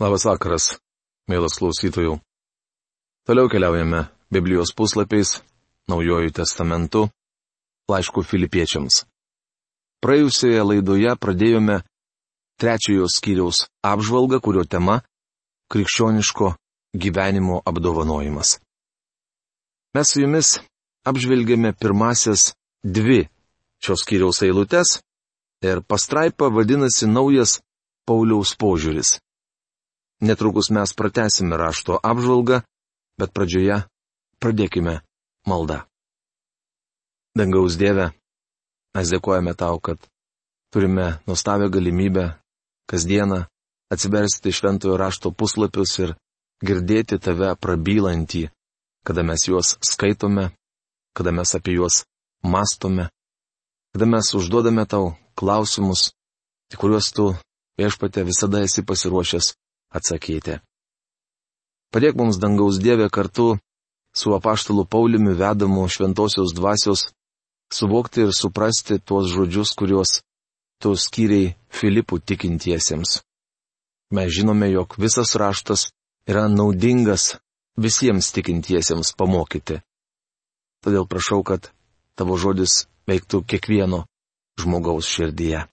Labas vakaras, mielas klausytojų. Toliau keliaujame Biblijos puslapiais, Naujojų testamentu, laišku filipiečiams. Praėjusioje laidoje pradėjome trečiojo skyriaus apžvalgą, kurio tema - krikščioniško gyvenimo apdovanojimas. Mes su jumis apžvelgėme pirmasias dvi šios skyriaus eilutes ir pastraipa vadinasi naujas Pauliaus požiūris. Netrukus mes pratesime rašto apžvalgą, bet pradžioje pradėkime maldą. Dangaus Dieve, mes dėkojame tau, kad turime nuostabią galimybę kasdieną atsiversti šventojo rašto puslapius ir girdėti tave prabylantį, kada mes juos skaitome, kada mes apie juos mastome, kada mes užduodame tau klausimus, į kuriuos tu viešpate visada esi pasiruošęs atsakyti. Padėk mums dangaus Dievė kartu su apaštalu Pauliumi vedamu šventosios dvasios suvokti ir suprasti tuos žodžius, kuriuos tu skyriai Filipų tikintiesiems. Mes žinome, jog visas raštas yra naudingas visiems tikintiesiems pamokyti. Todėl prašau, kad tavo žodis veiktų kiekvieno žmogaus širdyje.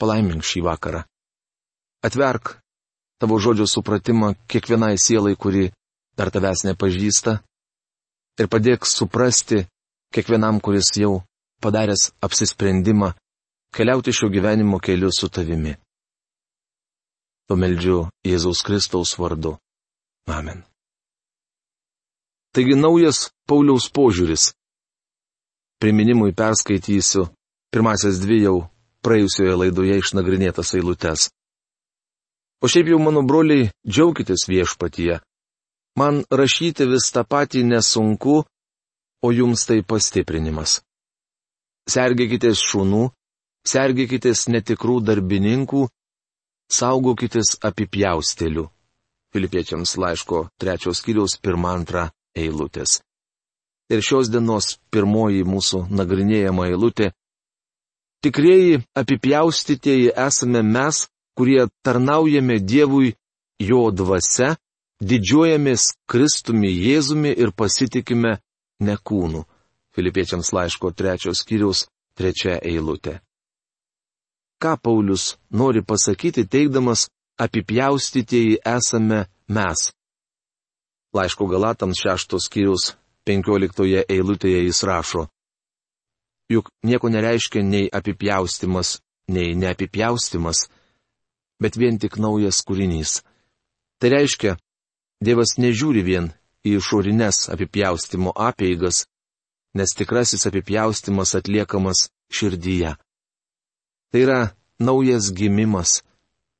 Palaimink šį vakarą. Atverk tavo žodžio supratimą kiekvienai sielai, kuri dar tavęs nepažįsta, ir padėk suprasti kiekvienam, kuris jau padaręs apsisprendimą keliauti šio gyvenimo keliu su tavimi. Pameldžiu Jėzaus Kristaus vardu. Amen. Taigi naujas Pauliaus požiūris. Priminimui perskaitysiu pirmasias dvi jau praėjusioje laidoje išnagrinėtas eilutes. O šiaip jau mano broliai, džiaukitės viešpatyje. Man rašyti vis tą patį nesunku, o jums tai pastiprinimas. Sergėkitės šunų, sergėkitės netikrų darbininkų, saugokitės apipjaustelių. Filipiečiams laiško trečios kiriaus pirmą antrą eilutės. Ir šios dienos pirmoji mūsų nagrinėjama eilutė. Tikrieji apipjaustytieji esame mes, kurie tarnaujame Dievui jo dvasia, didžiuojamės Kristumi Jėzumi ir pasitikime ne kūnu. Filipiečiams laiško trečios skyriaus trečia eilutė. Ką Paulius nori pasakyti, teikdamas apipjaustytieji esame mes? Laiško Galatams šeštos skyriaus penkioliktoje eilutėje jis rašo. Juk nieko nereiškia nei apipjaustimas, nei neapipjaustimas, bet vien tik naujas kūrinys. Tai reiškia, Dievas nežiūri vien į išorinės apipjaustimo apeigas, nes tikrasis apipjaustimas atliekamas širdyje. Tai yra naujas gimimas,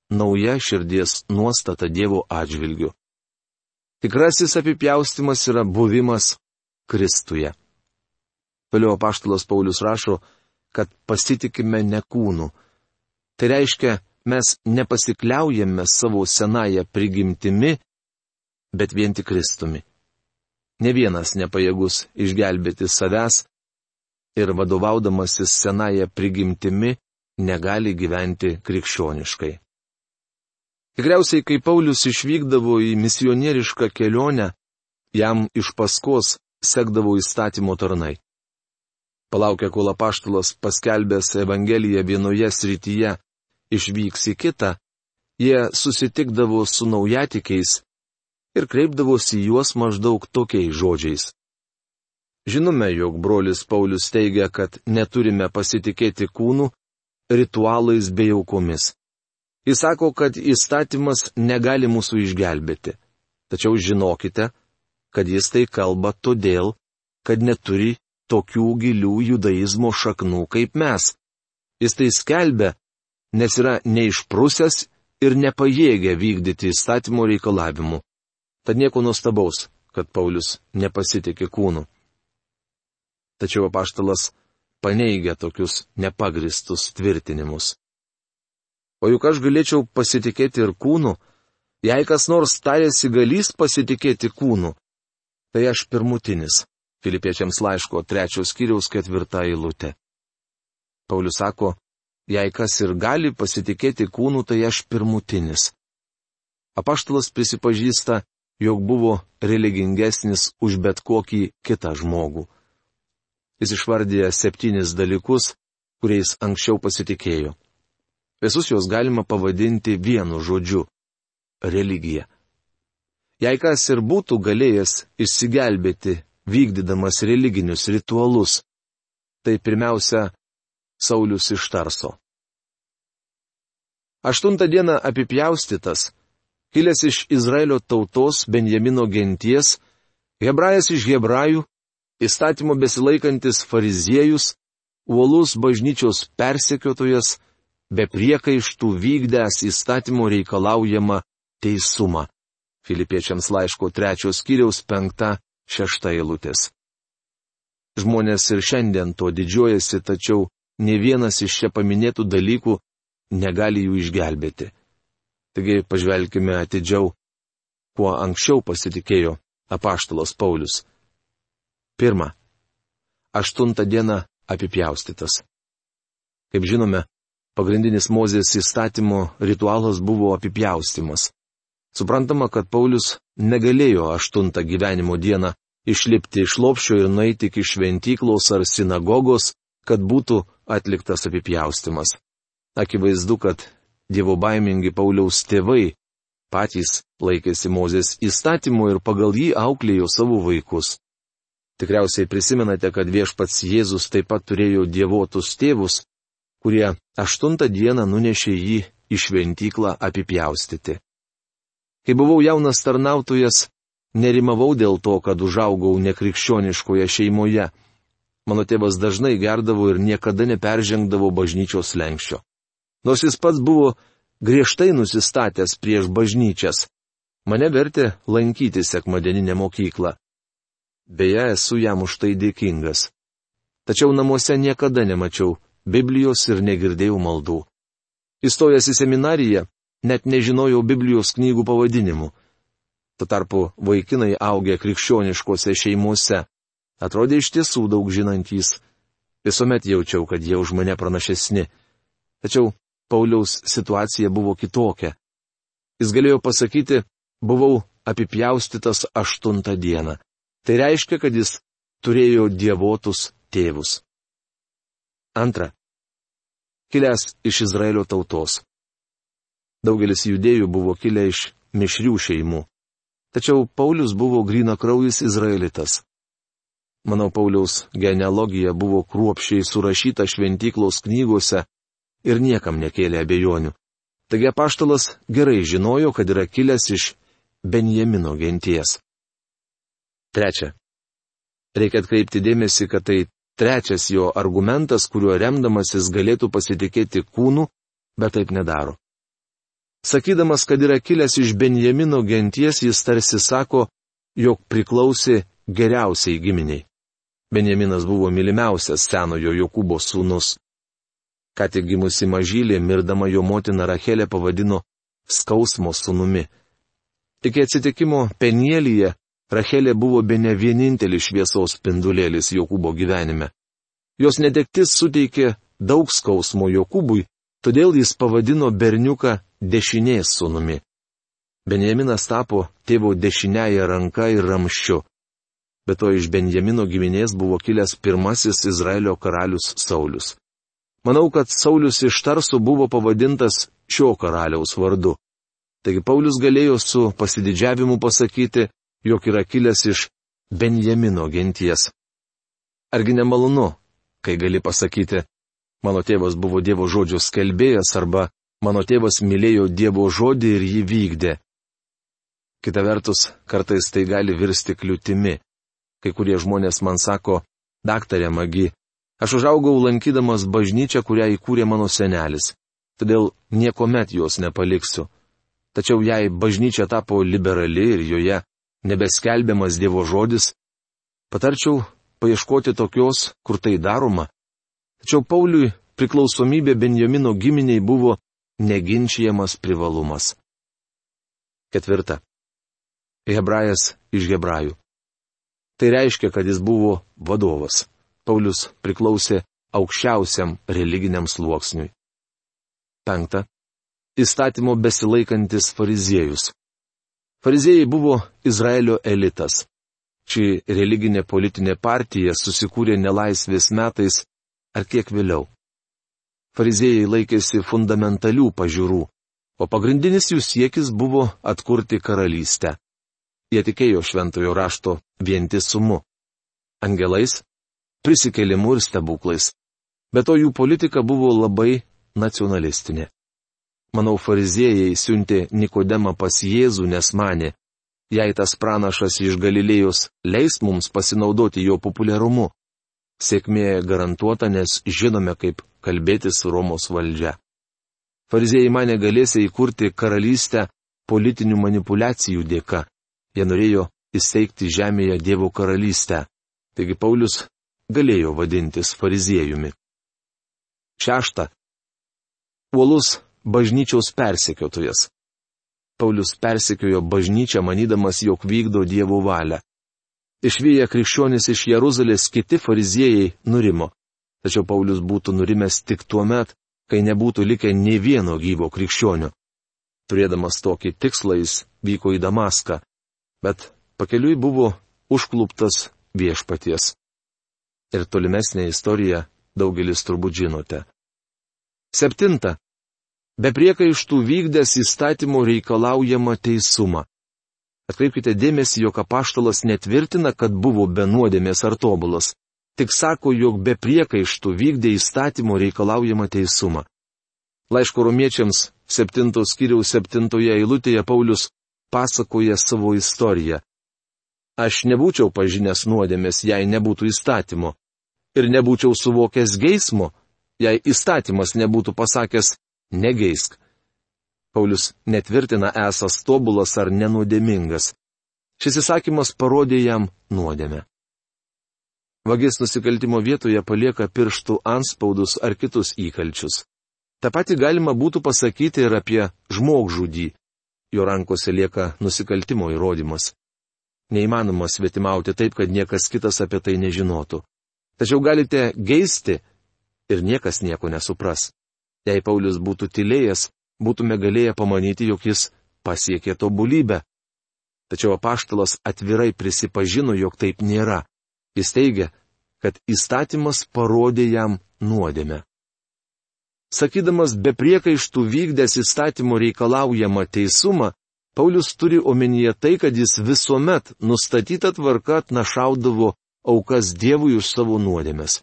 nauja širdies nuostata Dievo atžvilgiu. Tikrasis apipjaustimas yra buvimas Kristuje. Vėliau apaštalas Paulius rašo, kad pasitikime ne kūnu. Tai reiškia, mes nepasikliaujame savo senąją prigimtimi, bet vien tik Kristumi. Ne vienas nepajėgus išgelbėti savęs ir vadovaudamasis senąją prigimtimi negali gyventi krikščioniškai. Tikriausiai, kai Paulius išvykdavo į misionierišką kelionę, jam iš paskos sekdavo įstatymo tarnai. Palaukia, kol apaštalas paskelbęs Evangeliją vienoje srityje išvyks į kitą, jie susitikdavo su naujatikiais ir kreipdavosi juos maždaug tokiais žodžiais. Žinome, jog brolis Paulius teigia, kad neturime pasitikėti kūnų, ritualais bei aukomis. Jis sako, kad įstatymas negali mūsų išgelbėti. Tačiau žinokite, kad jis tai kalba todėl, kad neturi tokių gilių judaizmo šaknų kaip mes. Jis tai skelbia, nes yra neišprusęs ir nepajėgia vykdyti įstatymo reikalavimų. Tad nieko nuostabaus, kad Paulius nepasitikė kūnu. Tačiau apaštalas paneigia tokius nepagristus tvirtinimus. O juk aš galėčiau pasitikėti ir kūnu, jei kas nors tarėsi galys pasitikėti kūnu, tai aš pirmutinis. Filipiečiams laiško trečios kiriaus ketvirtą eilutę. Paulius sako, Jei kas ir gali pasitikėti kūnu, tai aš pirmutinis. apaštalas prisipažįsta, jog buvo religingesnis už bet kokį kitą žmogų. Jis išvardė septynis dalykus, kuriais anksčiau pasitikėjo. Visus juos galima pavadinti vienu žodžiu - religija. Jei kas ir būtų galėjęs išsigelbėti, vykdydamas religinius ritualus, tai pirmiausia, Saulis iš Tarso. Aštuntą dieną apipjaustytas, kilęs iš Izraelio tautos Benjamino genties, hebrajas iš hebrajų, įstatymo besilaikantis fariziejus, uolus bažnyčios persekiotojas, be priekaištų vykdęs įstatymo reikalaujamą teisumą. Filipiečiams laiško trečios kiriaus penkta, šešta eilutės. Žmonės ir šiandien to didžiuojasi, tačiau ne vienas iš čia paminėtų dalykų negali jų išgelbėti. Taigi pažvelkime atidžiau, kuo anksčiau pasitikėjo apaštalos Paulius. Pirma. Aštuntą dieną apipjaustytas. Kaip žinome, pagrindinis Mozės įstatymo ritualas buvo apipjaustimas. Suprantama, kad Paulius negalėjo aštuntą gyvenimo dieną išlipti iš lopšio ir nueiti iki šventyklos ar sinagogos, kad būtų atliktas apipjaustimas. Akivaizdu, kad dievo baimingi Pauliaus tėvai patys laikėsi Mozės įstatymu ir pagal jį auklėjo savo vaikus. Tikriausiai prisimenate, kad viešpats Jėzus taip pat turėjo dievotus tėvus, kurie aštuntą dieną nunešė jį į šventyklą apipjaustyti. Kai buvau jaunas tarnautojas, nerimavau dėl to, kad užaugau nekrikščioniškoje šeimoje. Mano tėvas dažnai gerdavo ir niekada neperžengdavo bažnyčios lenkščio. Nors jis pats buvo griežtai nusistatęs prieš bažnyčias, mane vertė lankyti sekmadieninę mokyklą. Beje, esu jam už tai dėkingas. Tačiau namuose niekada nemačiau Biblijos ir negirdėjau maldų. Įstojęs į seminariją, net nežinojau Biblijos knygų pavadinimų. Tuo tarpu vaikinai augę krikščioniškose šeimose atrodė iš tiesų daug žinantys. Visuomet jaučiau, kad jie už mane pranašesni. Tačiau Pauliaus situacija buvo kitokia. Jis galėjo pasakyti, buvau apipjaustytas aštuntą dieną. Tai reiškia, kad jis turėjo dievotus tėvus. Antra. Kilęs iš Izraelio tautos. Daugelis judėjų buvo kilę iš mišrių šeimų. Tačiau Paulius buvo grina kraujas izraelitas. Manau, Pauliaus genealogija buvo kruopšiai surašyta šventyklos knygose ir niekam nekėlė abejonių. Taigi apaštalas gerai žinojo, kad yra kilęs iš Benjamino genties. Trečia. Reikia atkreipti dėmesį, kad tai trečias jo argumentas, kuriuo remdamasis galėtų pasitikėti kūnu, bet taip nedaro. Sakydamas, kad yra kilęs iš Benjamino genties, jis tarsi sako, jog priklausė geriausiai giminiai. Benjaminas buvo mylimiausias senojo Jokūbo sūnus. Ką tik gimusi mažylė, mirdama jo motina Rachelė pavadino skausmo sūnumi. Iki atsitikimo Penielyje Rachelė buvo be ne vienintelis šviesos spindulėlis Jokūbo gyvenime. Jos netektis suteikė daug skausmo Jokūbui, todėl jis pavadino berniuką dešinės sūnumi. Benjaminas tapo tėvo dešiniaja ranka ir ramščiu. Be to iš Benjamino giminės buvo kilęs pirmasis Izraelio karalius Saulis. Manau, kad Saulis iš Tarso buvo pavadintas šio karaliaus vardu. Taigi Paulius galėjo su pasididžiavimu pasakyti, jog yra kilęs iš Benjamino genties. Argi nemalonu, kai gali pasakyti, mano tėvas buvo Dievo žodžio skelbėjas arba Mano tėvas mylėjo Dievo žodį ir jį vykdė. Kita vertus, kartais tai gali virsti kliūtimi. Kai kurie žmonės man sako, daktarė Magi, aš užaugau lankydamas bažnyčią, kurią įkūrė mano senelis. Todėl niekuomet jos nepaliksiu. Tačiau jei bažnyčia tapo liberali ir joje nebeskelbiamas Dievo žodis, patarčiau paieškoti tokios, kur tai daroma. Tačiau Pauliui priklausomybė Benjamino giminiai buvo neginčiamas privalumas. Ketvirta. Hebrajas iš hebrajų. Tai reiškia, kad jis buvo vadovas. Paulius priklausė aukščiausiam religiniam sluoksniui. Penkta. Įstatymo besilaikantis fariziejus. Fariziejai buvo Izraelio elitas. Ši religinė politinė partija susikūrė nelaisvės metais ar kiek vėliau. Fariziejai laikėsi fundamentalių pažiūrų, o pagrindinis jų siekis buvo atkurti karalystę. Jie tikėjo šventojo rašto vientisumu - angelais, prisikėlimu ir stebuklais. Bet to jų politika buvo labai nacionalistinė. Manau, fariziejai siuntė Nikodemą pas Jėzų, nes mane, jei tas pranašas iš Galilėjos leis mums pasinaudoti jo populiarumu. Sėkmė garantuota, nes žinome, kaip kalbėti su Romos valdžia. Fariziejai mane galėsė įkurti karalystę politinių manipulacijų dėka. Jie norėjo įsteigti žemėje Dievo karalystę. Taigi Paulius galėjo vadintis fariziejumi. Šešta. Uolus bažnyčiaus persekiotojas. Paulius persekiojo bažnyčią, manydamas, jog vykdo Dievo valią. Išvyję krikščionis iš Jeruzalės kiti fariziejai nurimo. Tačiau Paulius būtų nurimęs tik tuo met, kai nebūtų likę nei vieno gyvo krikščionio. Turėdamas tokį tikslą jis vyko į Damaską, bet pakeliui buvo užkluptas viešpaties. Ir tolimesnė istorija daugelis turbūt žinote. Septinta. Be priekaištų vykdęs įstatymų reikalaujama teisumą. Atkreipkite dėmesį, jog apaštalas netvirtina, kad buvo be nuodėmės ar tobulas. Tik sako, jog be priekaištų vykdė įstatymų reikalaujama teisumą. Laiško romiečiams 7 skyriaus 7 eilutėje Paulius pasakoja savo istoriją. Aš nebūčiau pažinęs nuodėmės, jei nebūtų įstatymo. Ir nebūčiau suvokęs geismo, jei įstatymas nebūtų pasakęs negeisk. Paulius netvirtina esas tobulas ar nenuodėmingas. Šis įsakymas parodė jam nuodėmę. Vagis nusikaltimo vietoje palieka pirštų anspaudus ar kitus įkalčius. Ta pati galima būtų pasakyti ir apie žmogžudį. Jo rankose lieka nusikaltimo įrodymas. Neįmanoma svetimauti taip, kad niekas kitas apie tai nežinotų. Tačiau galite geisti ir niekas nieko nesupras. Jei Paulius būtų tylėjęs, būtume galėję pamanyti, jog jis pasiekė tobulybę. Tačiau apaštalas atvirai prisipažino, jog taip nėra. Jis teigia, kad įstatymas parodė jam nuodėmę. Sakydamas be priekaištų vykdęs įstatymo reikalaujamą teisumą, Paulius turi omenyje tai, kad jis visuomet nustatytą tvarką atnašaudavo aukas Dievui už savo nuodėmės.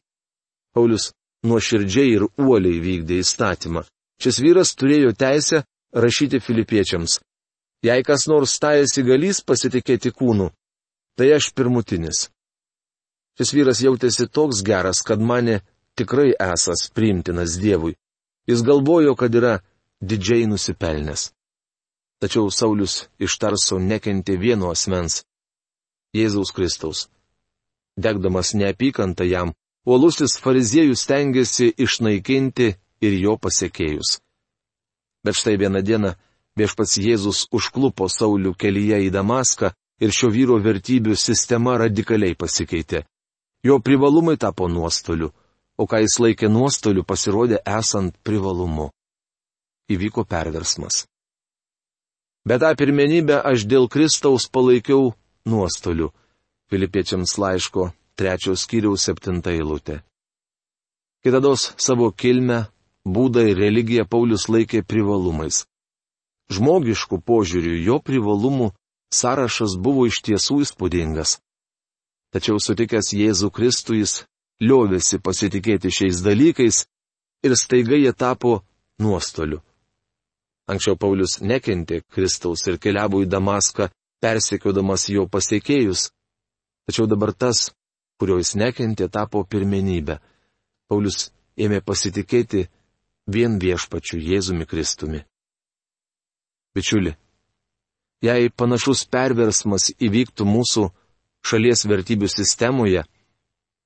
Paulius nuoširdžiai ir uoliai vykdė įstatymą. Šis vyras turėjo teisę rašyti filipiečiams. Jei kas nors stajasi galys pasitikėti kūnu, tai aš pirmutinis. Šis vyras jautėsi toks geras, kad mane tikrai esas priimtinas Dievui. Jis galvojo, kad yra didžiai nusipelnęs. Tačiau Saulis iš Tarso nekentė vieno asmens - Jėzaus Kristaus. Degdamas neapykantą jam, uolusis fariziejus stengiasi išnaikinti ir jo pasiekėjus. Bet štai vieną dieną viešpats Jėzus užklupo Saulių kelyje į Damaską ir šio vyro vertybių sistema radikaliai pasikeitė. Jo privalumai tapo nuostoliu, o ką jis laikė nuostoliu pasirodė esant privalumu. Įvyko perversmas. Bet tą pirmenybę aš dėl Kristaus palaikiau nuostoliu. Filipiečiams laiško trečios skyriaus septinta eilutė. Kitados savo kilmę, būdą ir religiją Paulius laikė privalumais. Žmogiškų požiūrių jo privalumų sąrašas buvo iš tiesų įspūdingas. Tačiau sutikęs Jėzų Kristų jis liovėsi pasitikėti šiais dalykais ir staiga jie tapo nuostoliu. Anksčiau Paulius nekentė Kristaus ir keliavo į Damaską, persekiodamas jo pasiekėjus. Tačiau dabar tas, kurio jis nekentė, tapo pirmenybė. Paulius ėmė pasitikėti vien viešpačiu Jėzumi Kristumi. Bičiuli, jei panašus perversmas įvyktų mūsų šalies vertybių sistemoje,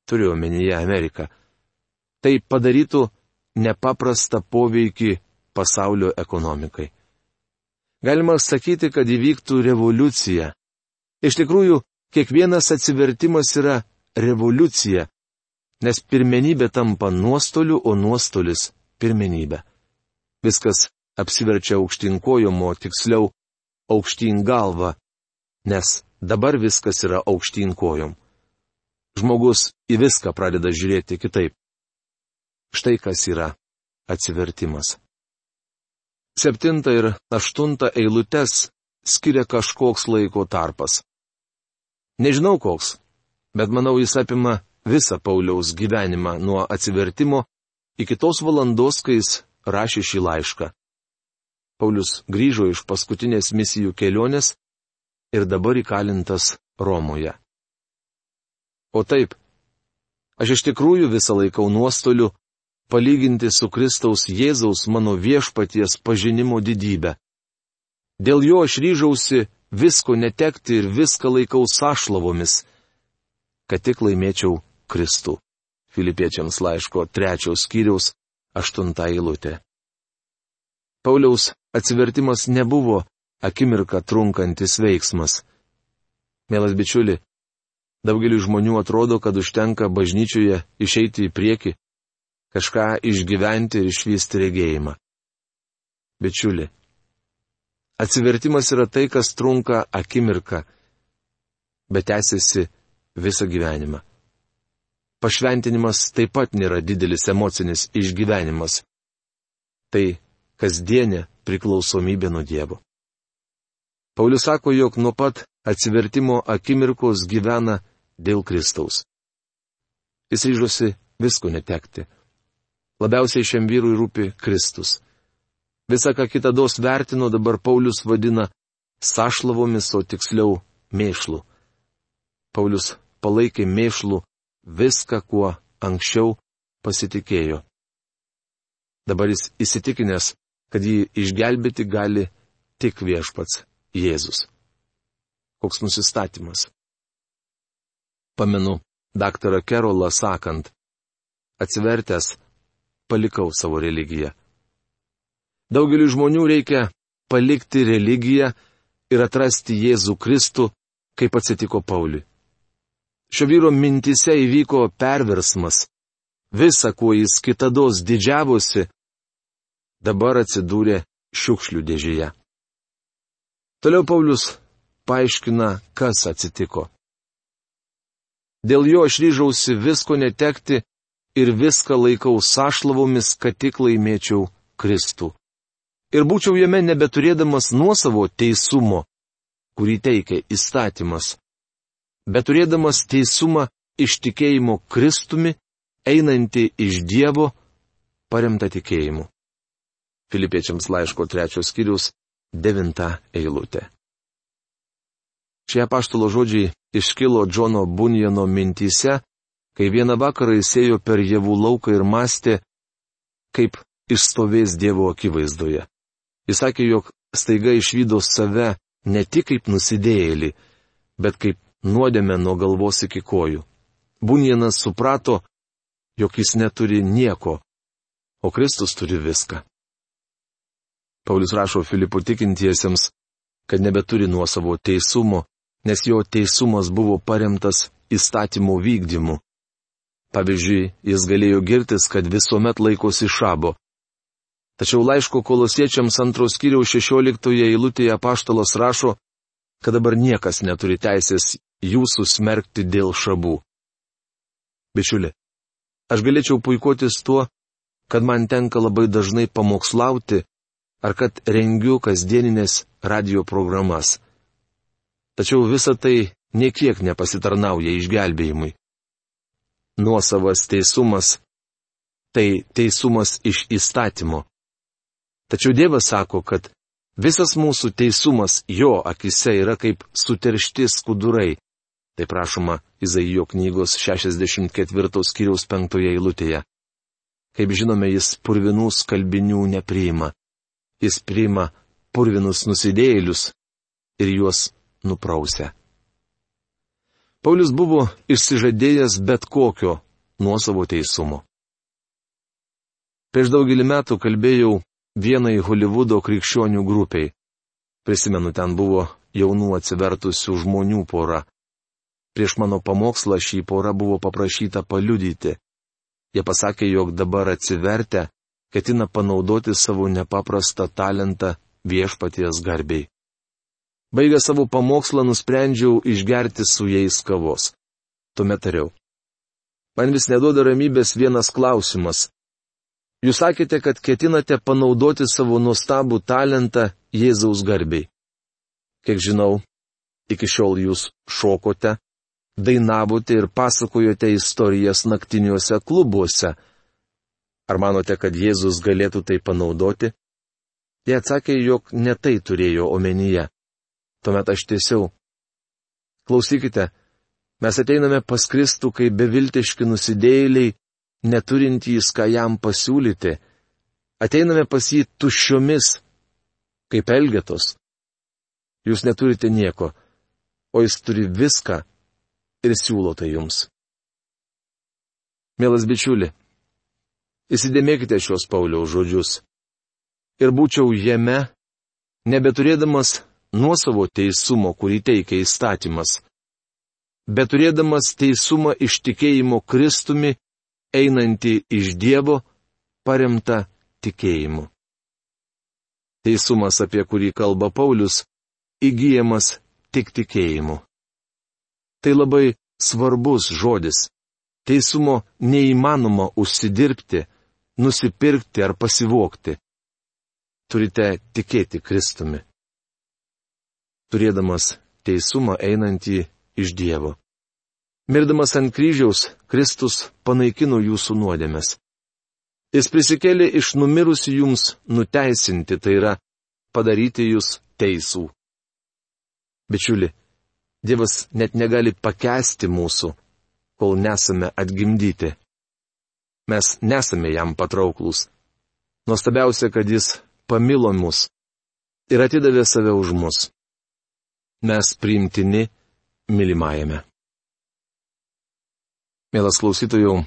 turiu omenyje Ameriką, tai padarytų nepaprastą poveikį pasaulio ekonomikai. Galima sakyti, kad įvyktų revoliucija. Iš tikrųjų, kiekvienas atsivertimas yra revoliucija, nes pirmenybė tampa nuostoliu, o nuostolis pirmenybė. Viskas apsiverčia aukštinkojom, o tiksliau aukštyn galva, nes dabar viskas yra aukštyn kojom. Žmogus į viską pradeda žiūrėti kitaip. Štai kas yra atsivertimas. Septinta ir aštunta eilutes skiria kažkoks laiko tarpas. Nežinau koks, bet manau jis apima visą Pauliaus gyvenimą nuo atsivertimo iki tos valandos, kai jis rašė šį laišką. Paulius grįžo iš paskutinės misijų kelionės ir dabar įkalintas Romoje. O taip, aš iš tikrųjų visą laikau nuostoliu palyginti su Kristaus Jėzaus mano viešpaties pažinimo didybę. Dėl jo aš ryžausi visko netekti ir viską laikau sąšlavomis, kad tik laimėčiau Kristų. Filipiečiams laiško trečiaus skyriaus aštunta eilutė. Pauliaus atsivertimas nebuvo akimirką trunkantis veiksmas. Mielas bičiuli, daugeliu žmonių atrodo, kad užtenka bažnyčioje išeiti į priekį, kažką išgyventi ir išvysti regėjimą. Bičiuli, atsivertimas yra tai, kas trunka akimirką, bet tęsiasi visą gyvenimą. Pašventinimas taip pat nėra didelis emocinis išgyvenimas. Tai kasdienė priklausomybė nuo Dievo. Paulius sako, jog nuo pat atsivertimo akimirkos gyvena dėl Kristaus. Jis ryžosi visko netekti. Labiausiai šiam vyrui rūpi Kristus. Visą, ką kitą dos vertino, dabar Paulius vadina sašlavomis, o tiksliau mėšlu. Paulius palaikė mėšlų viską, kuo anksčiau pasitikėjo. Dabar jis įsitikinęs, kad jį išgelbėti gali tik viešpats Jėzus. Koks nusistatymas. Pamenu daktarą Kerolą sakant, atsivertęs, palikau savo religiją. Daugeliu žmonių reikia palikti religiją ir atrasti Jėzų Kristų, kaip atsitiko Pauliui. Šio vyro mintise įvyko perversmas. Visa, kuo jis kitados didžiavosi, dabar atsidūrė šiukšlių dėžėje. Toliau Paulius paaiškina, kas atsitiko. Dėl jo aš ryžausi visko netekti ir viską laikau sąšlavomis, kad tik laimėčiau Kristų. Ir būčiau jame nebeturėdamas nuosavo teisumo, kurį teikia įstatymas bet turėdamas teisumą iš tikėjimo Kristumi, einantį iš Dievo, paremta tikėjimu. Filipiečiams laiško trečios skyrius devinta eilutė. Šie paštalo žodžiai iškilo Džono Bunjano mintyse, kai vieną vakarą jis ėjo per javų lauką ir mąstė, kaip išstovės Dievo akivaizdoje. Jis sakė, jog staiga išvydo save ne tik kaip nusidėjėlį, bet kaip nuodėmę nuo galvos iki kojų. Bunjenas suprato, jog jis neturi nieko, o Kristus turi viską. Paulius rašo Filipų tikintiesiems, kad nebeturi nuosavo teisumo, nes jo teisumas buvo paremtas įstatymų vykdymu. Pavyzdžiui, jis galėjo girtis, kad visuomet laikosi šabo. Tačiau laiško kolosiečiams antros kiriaus 16 eilutėje paštalas rašo, kad dabar niekas neturi teisės jūsų smerkti dėl šabų. Bičiuli, aš galėčiau puikuotis tuo, kad man tenka labai dažnai pamokslauti, ar kad rengiu kasdieninės radio programas. Tačiau visa tai niekiek nepasitarnauja išgelbėjimui. Nuosavas teisumas - tai teisumas iš įstatymo. Tačiau Dievas sako, kad visas mūsų teisumas jo akise yra kaip suteršti skudurai, Tai prašoma Izaijo knygos 64 skyriaus 5 eilutėje. Kaip žinome, jis purvinų skalbinių nepriima. Jis priima purvinus nusidėjėlius ir juos nuprausia. Paulius buvo išsižadėjęs bet kokio nuosavo teisumo. Prieš daugelį metų kalbėjau vienai Hollywoodo krikščionių grupiai. Prisimenu, ten buvo jaunų atsivertusių žmonių pora. Prieš mano pamokslą šį porą buvo paprašyta paliudyti. Jie pasakė, jog dabar atsivertę, ketina panaudoti savo nepaprastą talentą viešpaties garbiai. Baigę savo pamokslą nusprendžiau išgerti su jais kavos. Tuomet tariau. Man vis neduoda ramybės vienas klausimas. Jūs sakėte, kad ketinate panaudoti savo nuostabų talentą Jėzaus garbiai. Kiek žinau, iki šiol jūs šokote, dainavote ir pasakojote istorijas naktiniuose klubuose. Ar manote, kad Jėzus galėtų tai panaudoti? Jie atsakė, jog ne tai turėjo omenyje. Tuomet aš tiesiau. Klausykite, mes ateiname pas Kristų kaip beviltiški nusidėjėliai, neturintys ką jam pasiūlyti. Ateiname pas jį tuščiomis, kaip elgetos. Jūs neturite nieko, o jis turi viską ir siūlo tai jums. Mielas bičiuli, įsidėmėkite šios Pauliaus žodžius. Ir būčiau jame, nebeturėdamas nuosavo teisumo, kurį teikia įstatymas, bet turėdamas teisumą iš tikėjimo Kristumi, einantį iš Dievo, paremta tikėjimu. Teisumas, apie kurį kalba Paulius, įgyjamas tik tikėjimu. Tai labai svarbus žodis. Teisumo neįmanoma užsidirbti, nusipirkti ar pasivokti. Turite tikėti Kristumi. Turėdamas teisumą einantį iš Dievo. Mirdamas ant kryžiaus, Kristus panaikino jūsų nuodėmės. Jis prisikėlė iš numirusių jums nuteisinti, tai yra padaryti jūs teisų. Bičiuli, Dievas net negali pakesti mūsų, kol nesame atgimdyti. Mes nesame jam patrauklus. Nuostabiausia, kad jis pamilo mus ir atidavė save už mus. Mes priimtini mylimajame. Mielas klausytojų,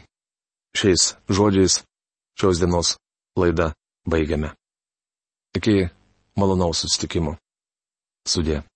šiais žodžiais šios dienos laidą baigiame. Iki malonaus sustikimo. Sudė.